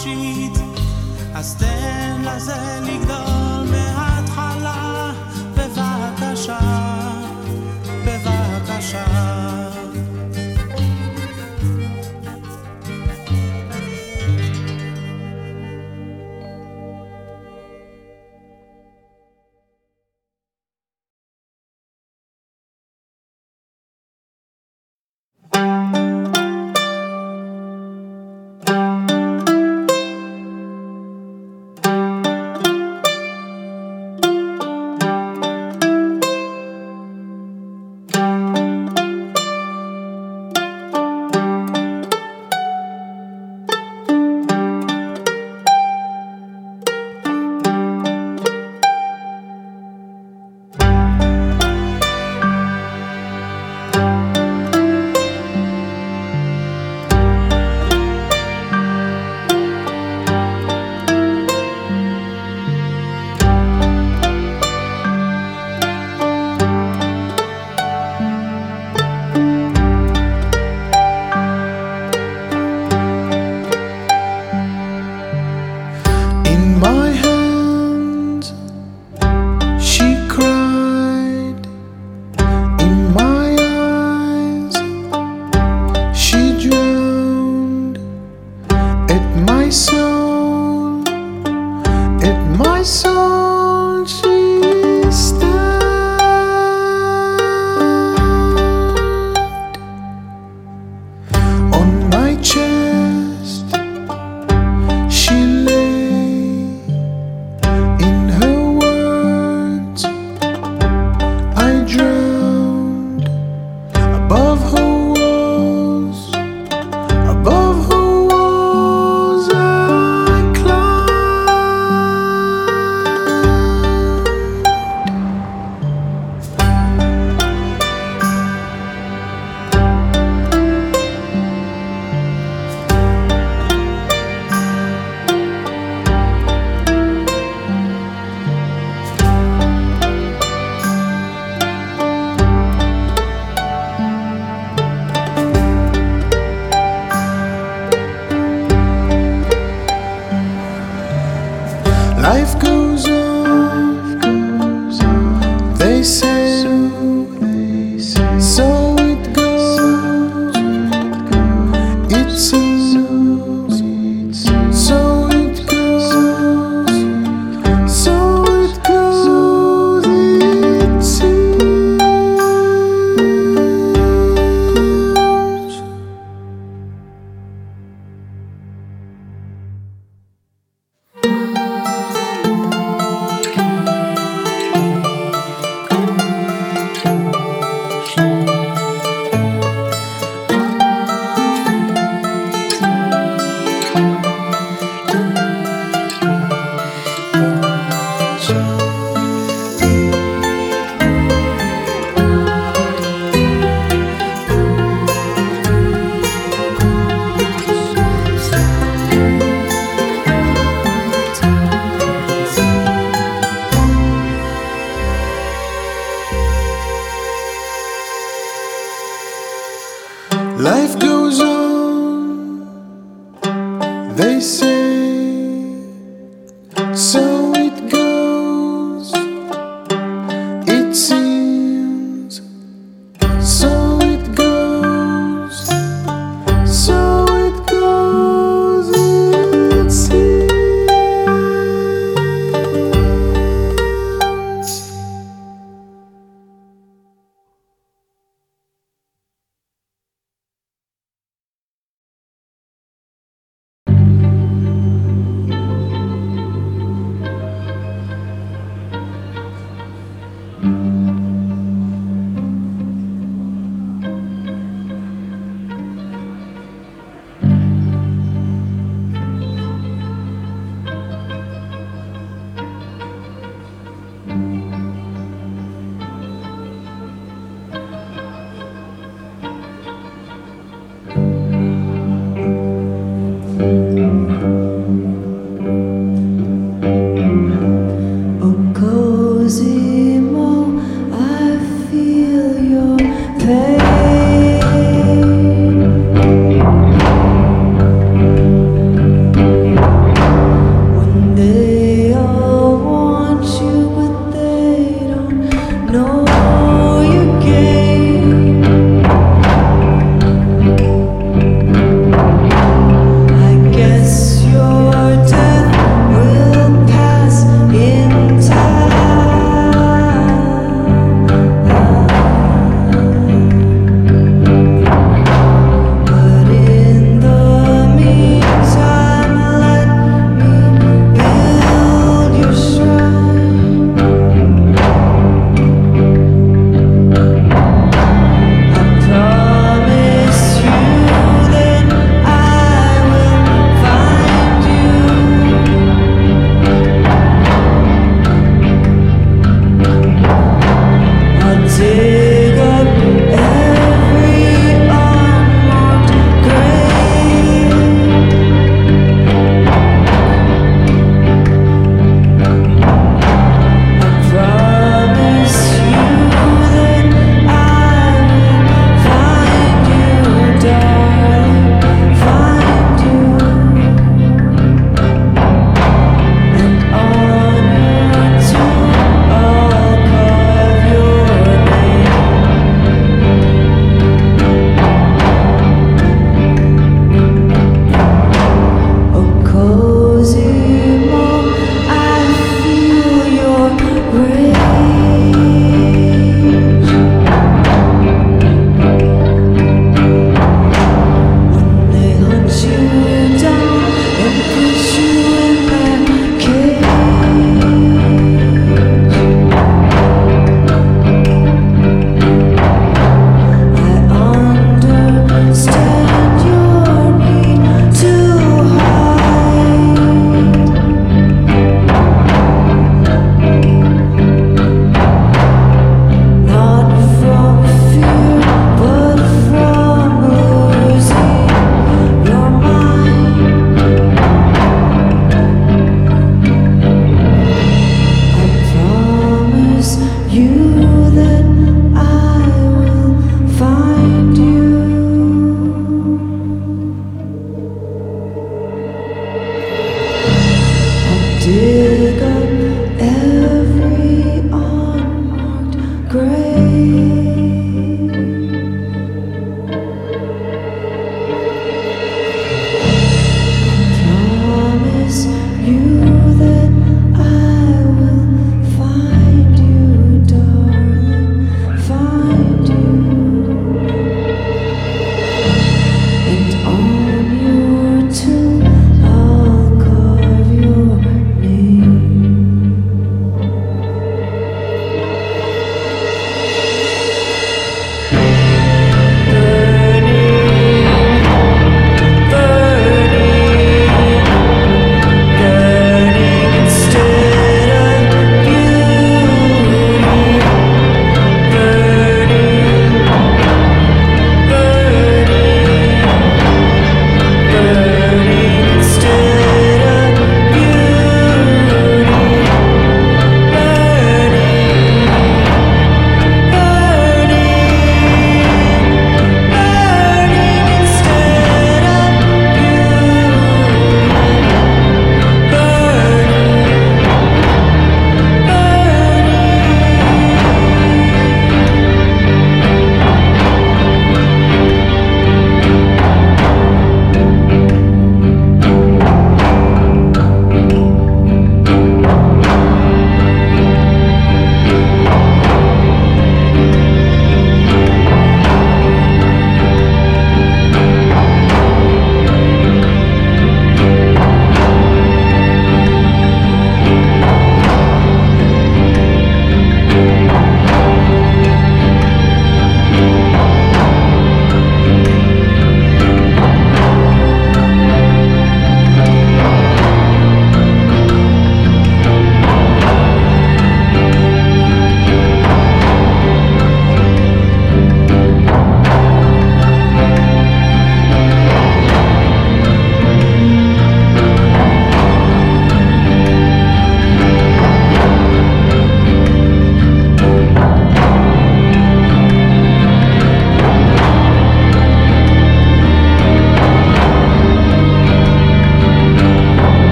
Abschied, hast denn lasse liegt say,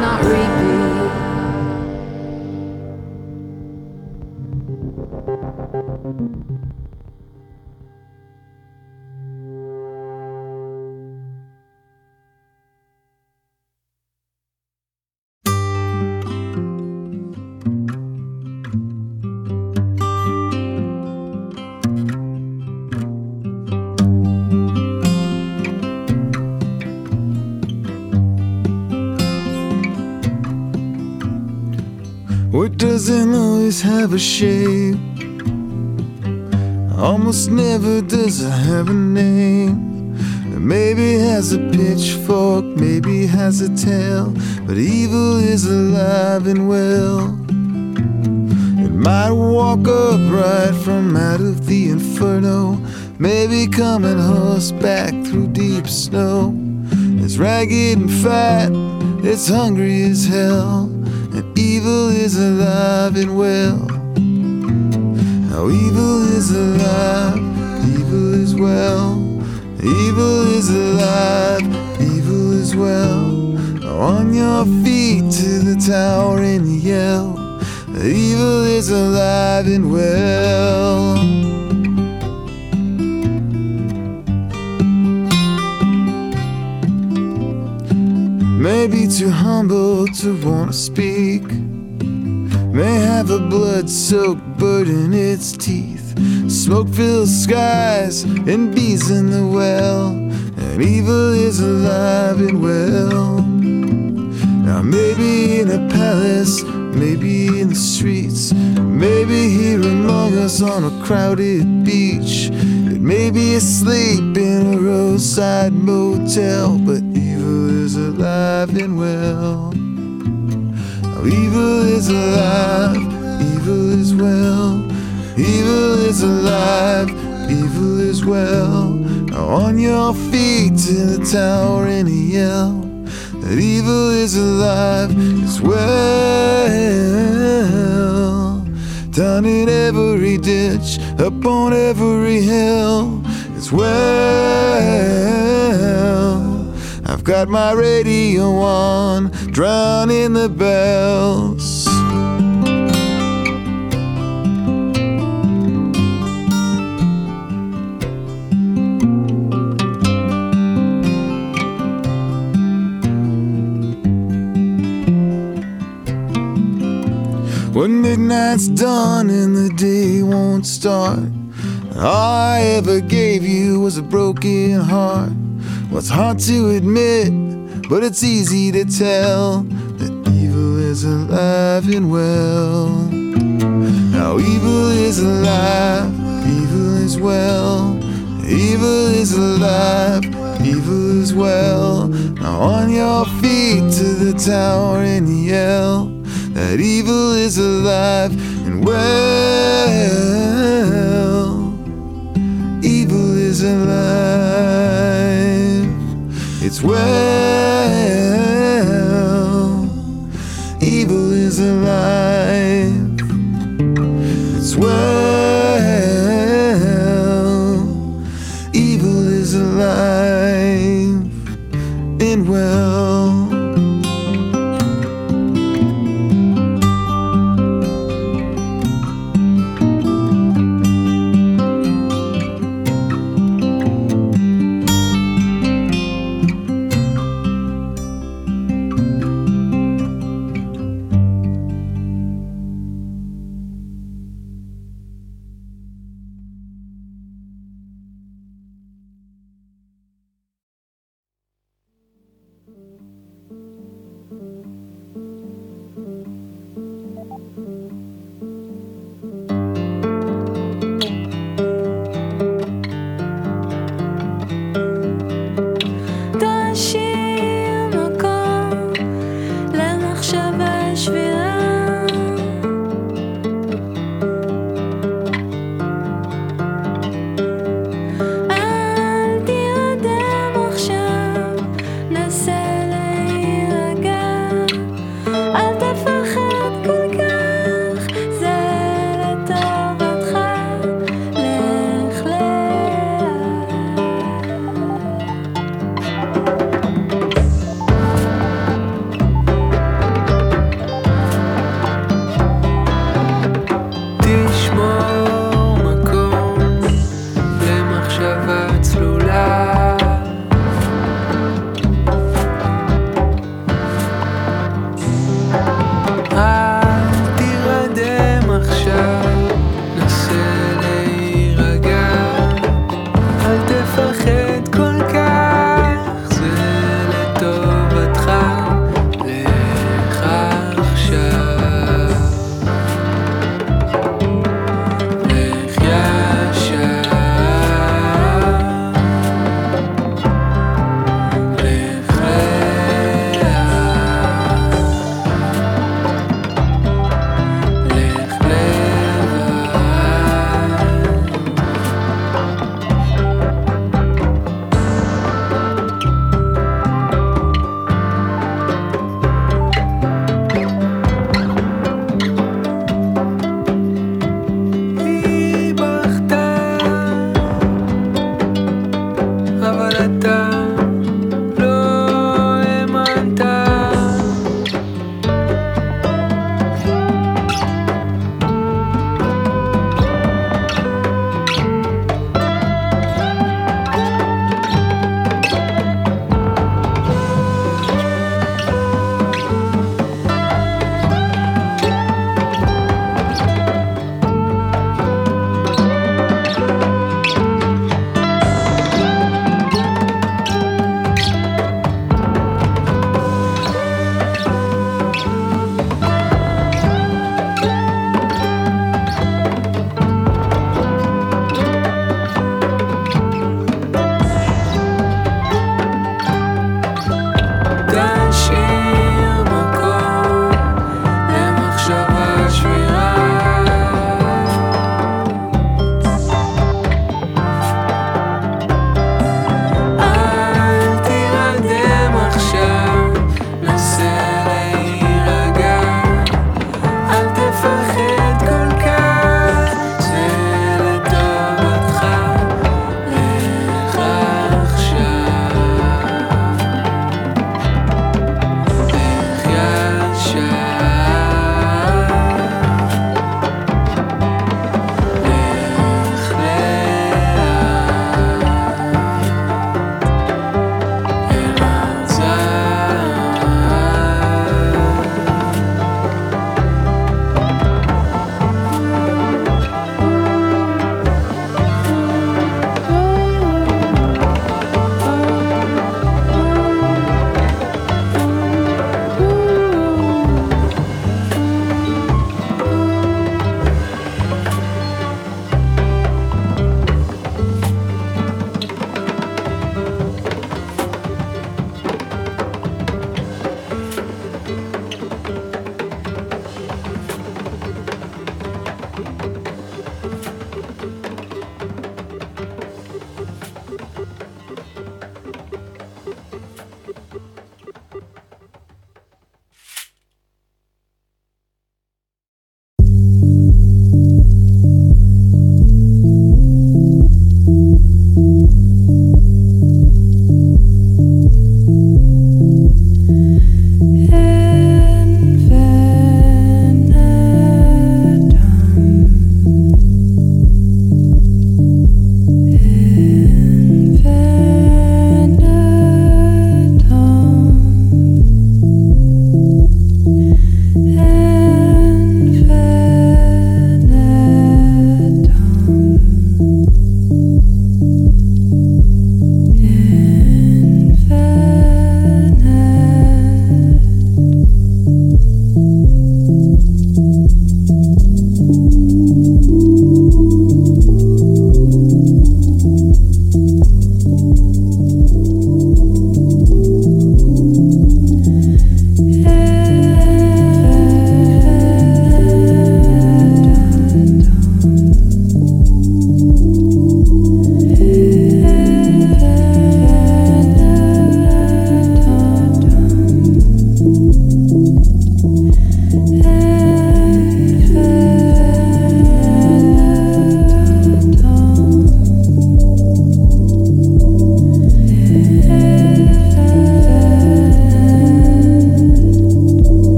not repeat a shape? Almost never does it have a name. Maybe has a pitchfork, maybe has a tail, but evil is alive and well. It might walk upright from out of the inferno, maybe coming horseback through deep snow. It's ragged and fat, it's hungry as hell, and evil is alive and well. How evil is alive, evil is well. Evil is alive, evil is well. On your feet to the tower and yell. Evil is alive and well. Maybe too humble to want to speak. May have a blood soaked bird in its teeth. Smoke fills skies and bees in the well. And evil is alive and well. Now, maybe in a palace, maybe in the streets, maybe here among us on a crowded beach. It may be asleep in a roadside motel, but evil is alive and well. Evil is alive, evil is well. Evil is alive, evil is well. Now on your feet to the tower and yell. that evil is alive as well. Down in every ditch, up on every hill as well. Got my radio on, drowning the bells. When midnight's done and the day won't start, all I ever gave you was a broken heart. Well, it's hard to admit, but it's easy to tell that evil is alive and well. Now, evil is alive, evil is well. Evil is alive, evil is well. Now, on your feet to the tower and yell that evil is alive and well. Evil is alive, it's well. Evil is alive, it's well.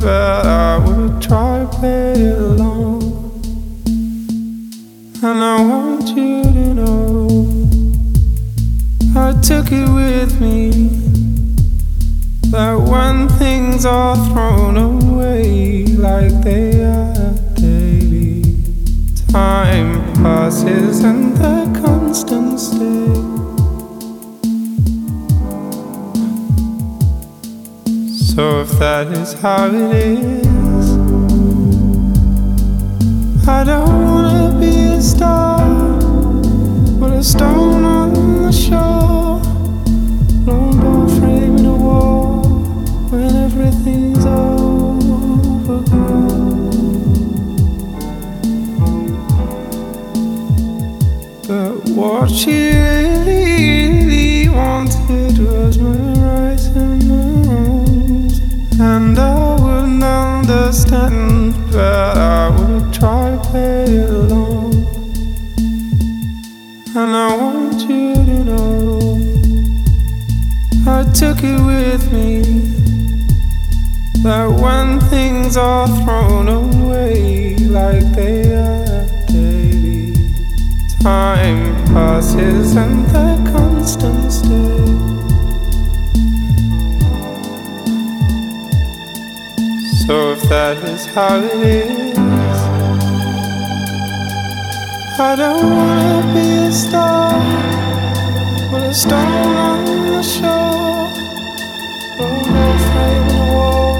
But I would try to play it along. And I want you to know I took it with me that when things are thrown away like they So if that is how it is, I don't wanna be a star, but a stone on the shore, lone door framing a wall when everything's overgrown. But what she really, really wanted was my understand, but I would try to play it along. And I want you to know I took it with me that when things are thrown away like they are daily, time passes and they're constant that is how it is, I don't wanna be a star, but a stone on the shore, or no frame in a wall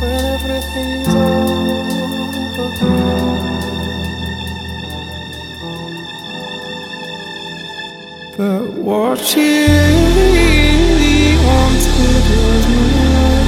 when everything's overgrown. But what she really wanted was my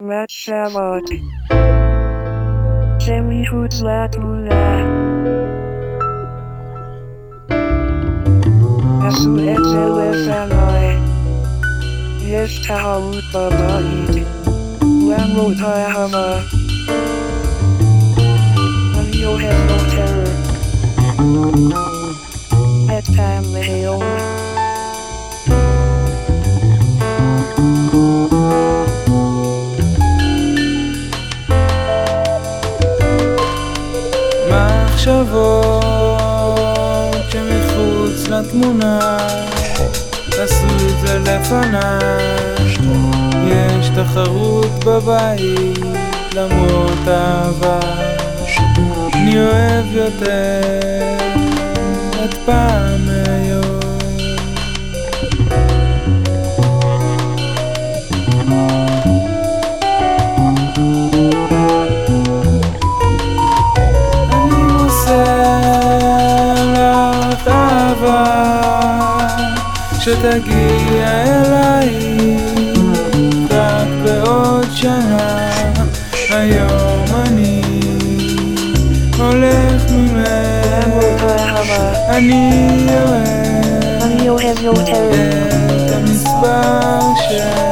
Matt Savard. Jerry Hudlatula. Asu Etelefanoy. Yes, Tahawut Babaid. Lambo Tahama. Mario has no terror. At time, the הקרבות שמחוץ לתמונה. תעשו את זה לפניי. יש תחרות בבית למרות אהבה. אני אוהב יותר את פעם היום שתגיע אליי רק בעוד שנה. היום אני הולך ממך. אני אוהב את המספר שלך.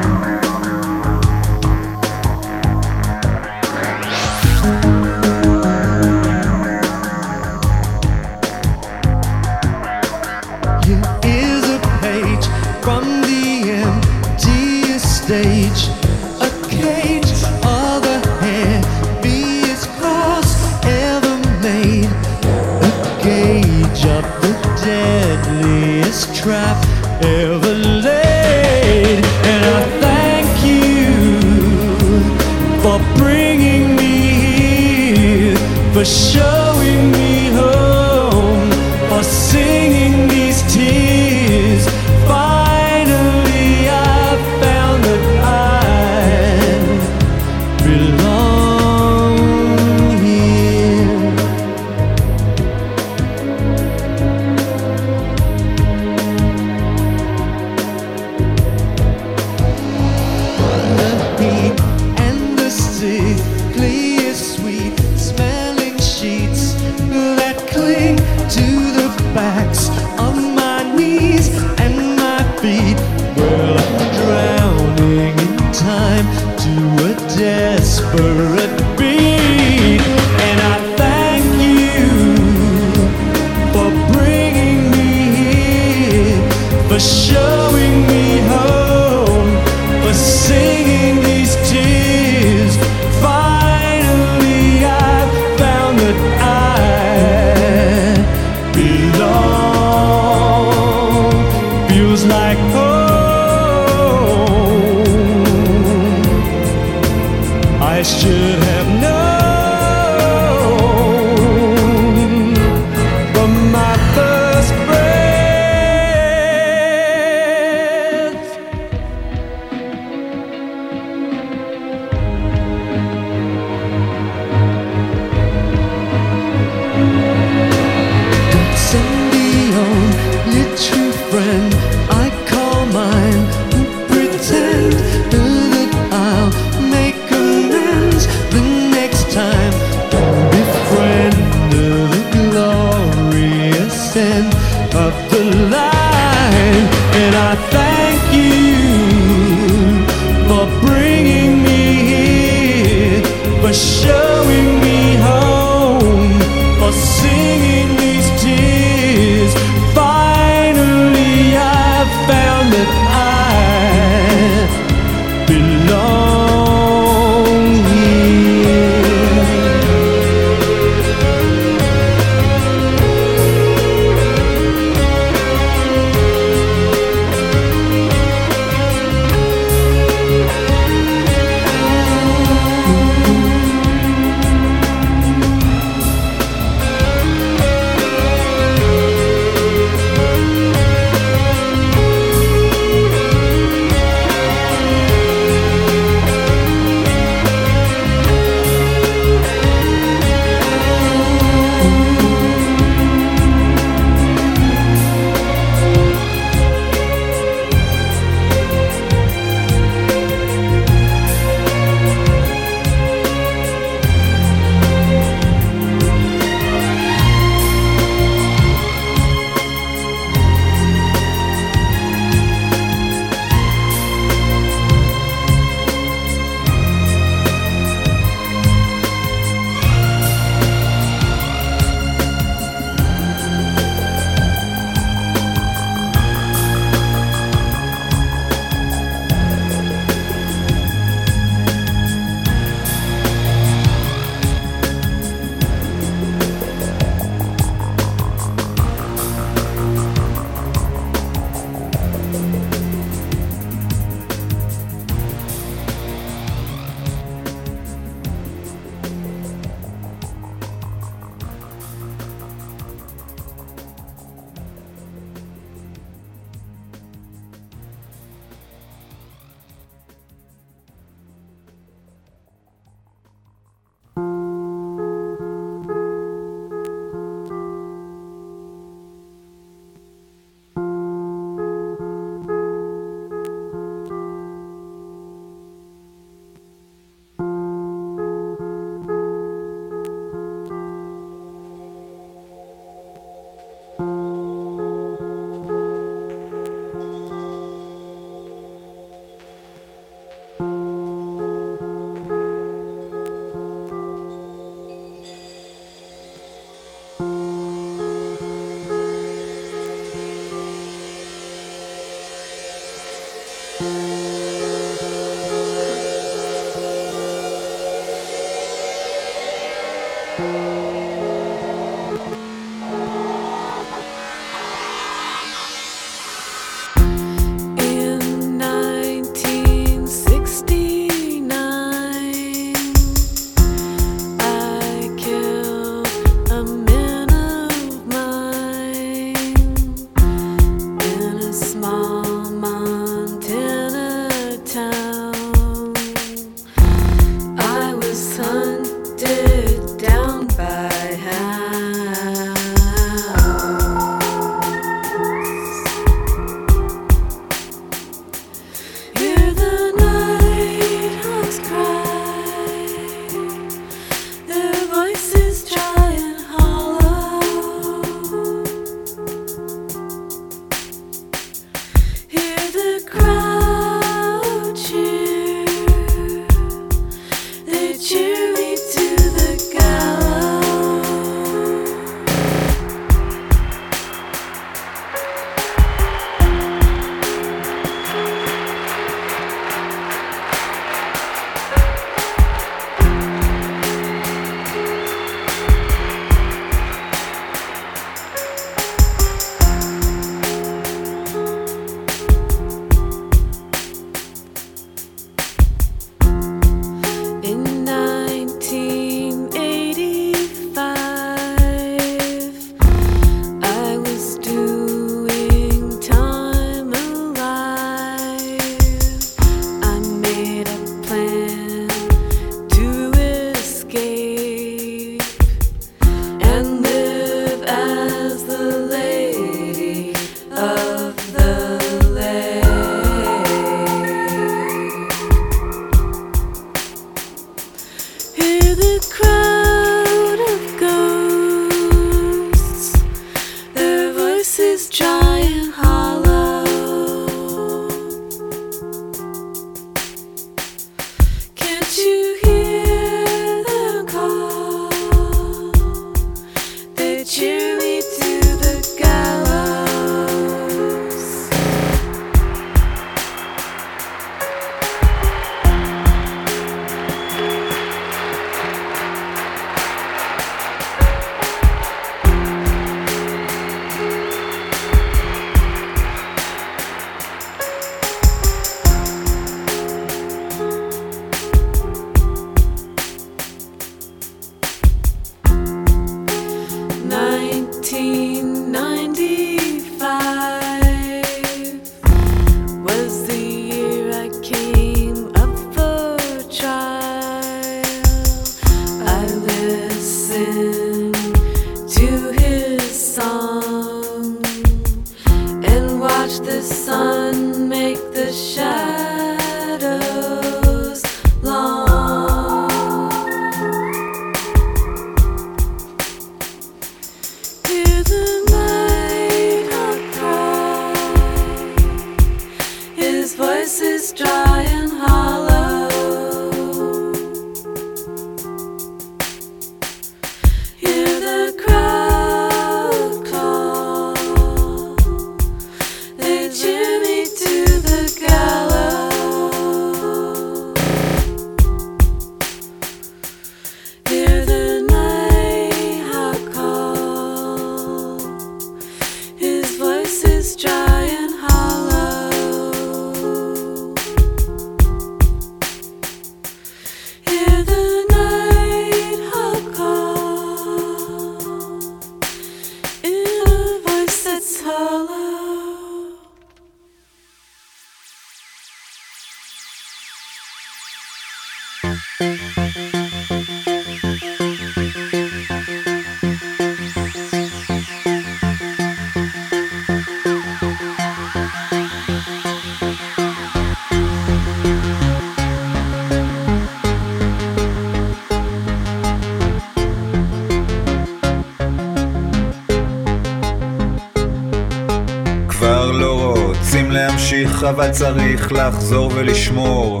אבל צריך לחזור ולשמור.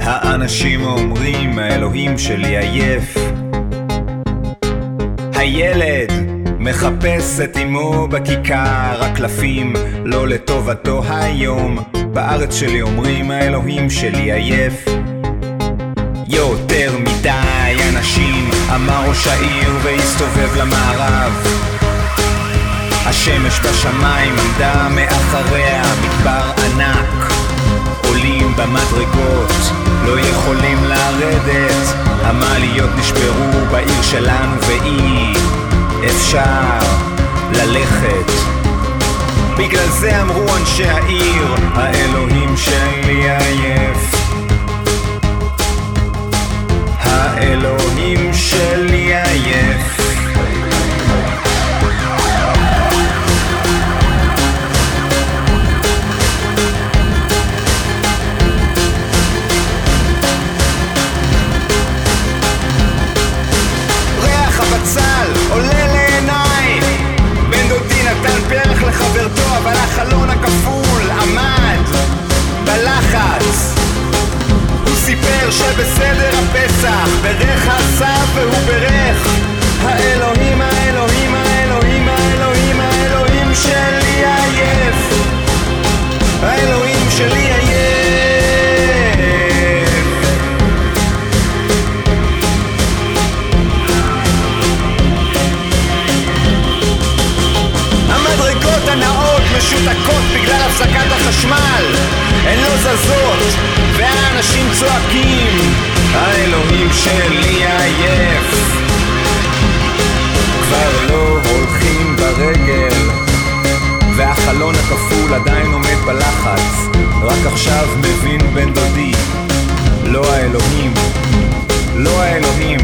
האנשים אומרים, האלוהים שלי עייף. הילד מחפש את אמו בכיכר, הקלפים לא לטובתו היום. בארץ שלי אומרים, האלוהים שלי עייף. יותר מדי אנשים, אמר ראש העיר והסתובב למערב. השמש בשמיים עמדה מאחריה מדבר ענק. עולים במדרגות, לא יכולים לרדת. המעליות נשברו בעיר שלנו ואי אפשר ללכת. בגלל זה אמרו אנשי העיר, האלוהים שלי עייף. האלוהים שלי עייף פרח לחברתו אבל החלון הכפול עמד בלחץ. הוא סיפר שבסדר הפסח ברך הסף והוא ברך. האלוהים האלוהים האלוהים האלוהים האלוהים שלי עייף. האלוהים שלי עייף משותקות בגלל הפסקת החשמל. הן לא זזות והאנשים צועקים האלוהים שלי עייף. כבר לא הולכים ברגל והחלון הכפול עדיין עומד בלחץ. רק עכשיו מבין בן דודי לא האלוהים לא האלוהים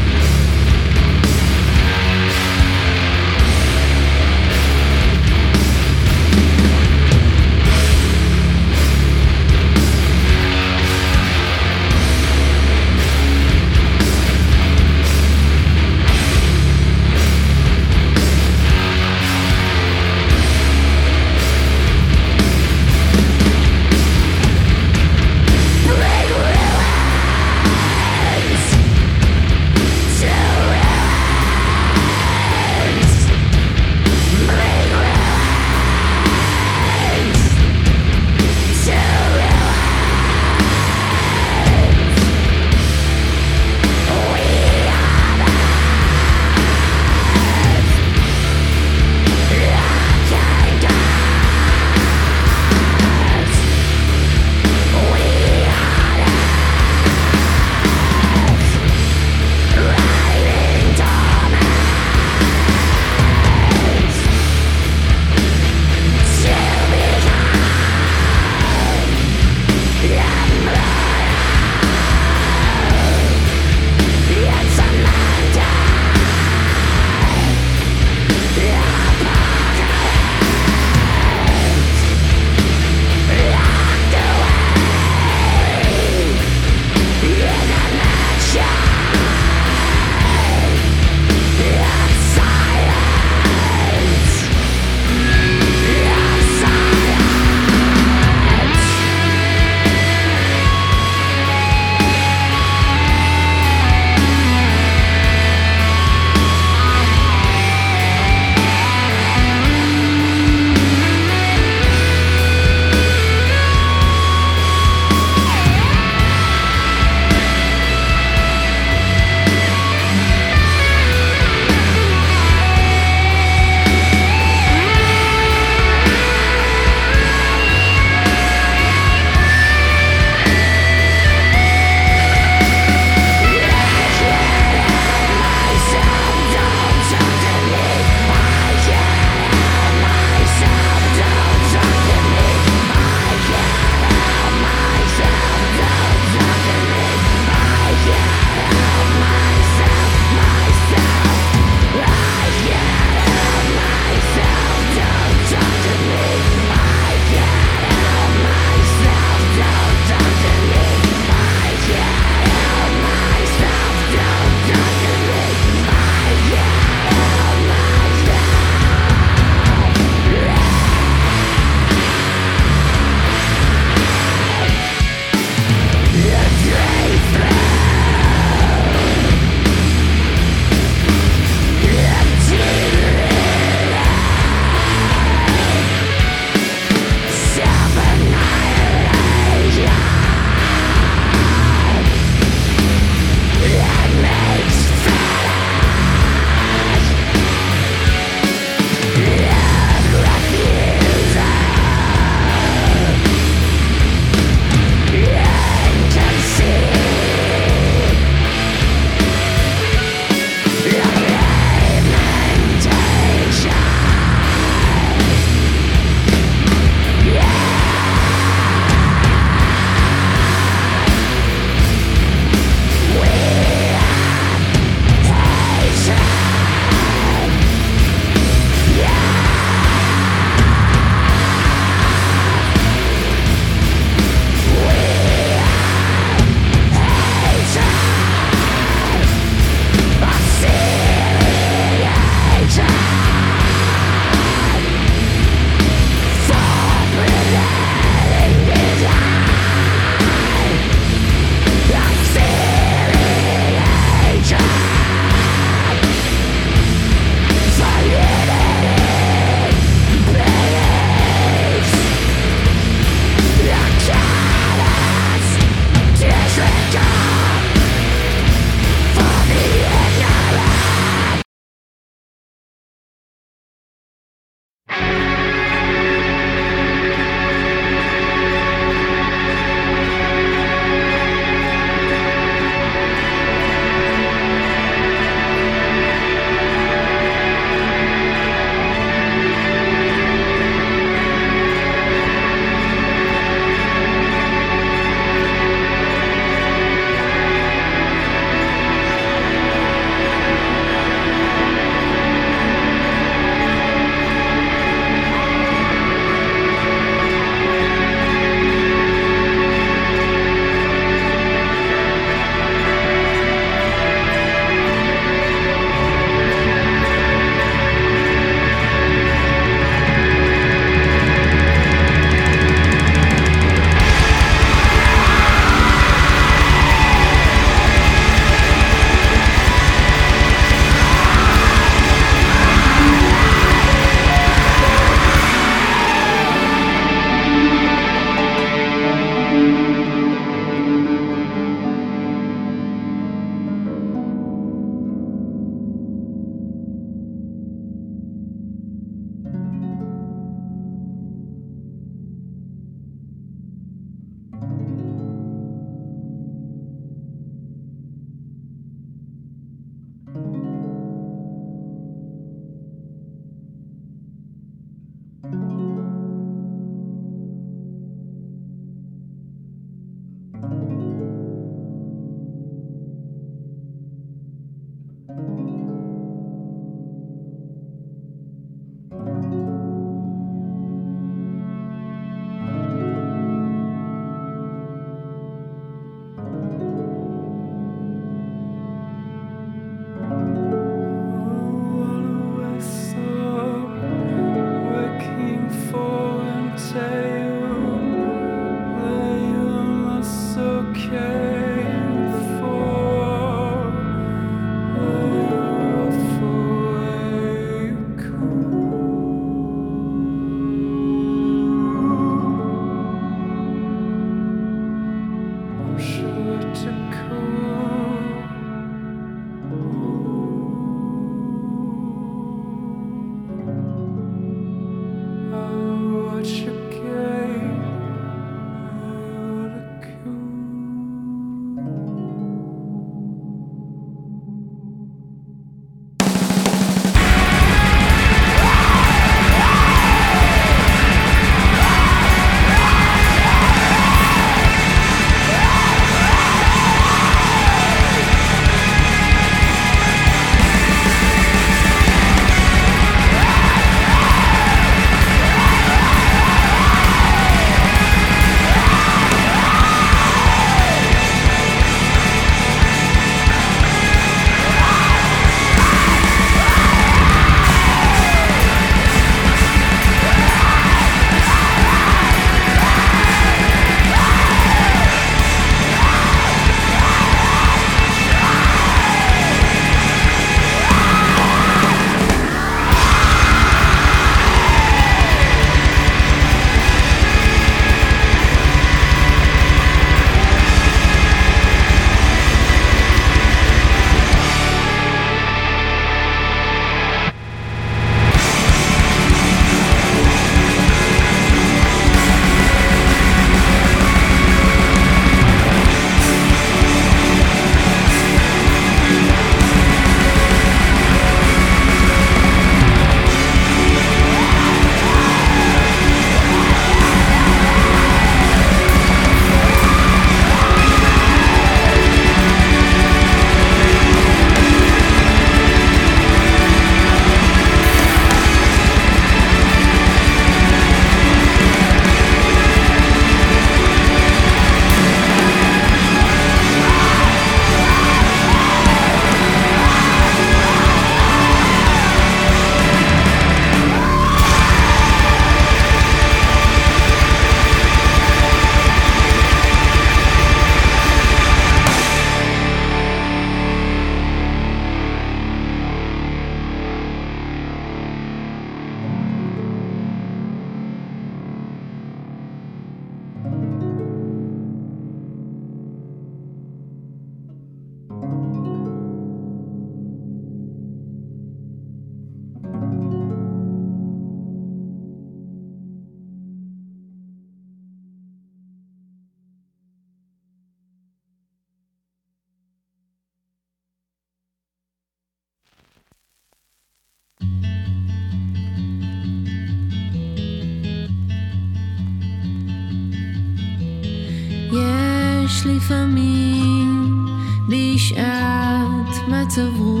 to vous.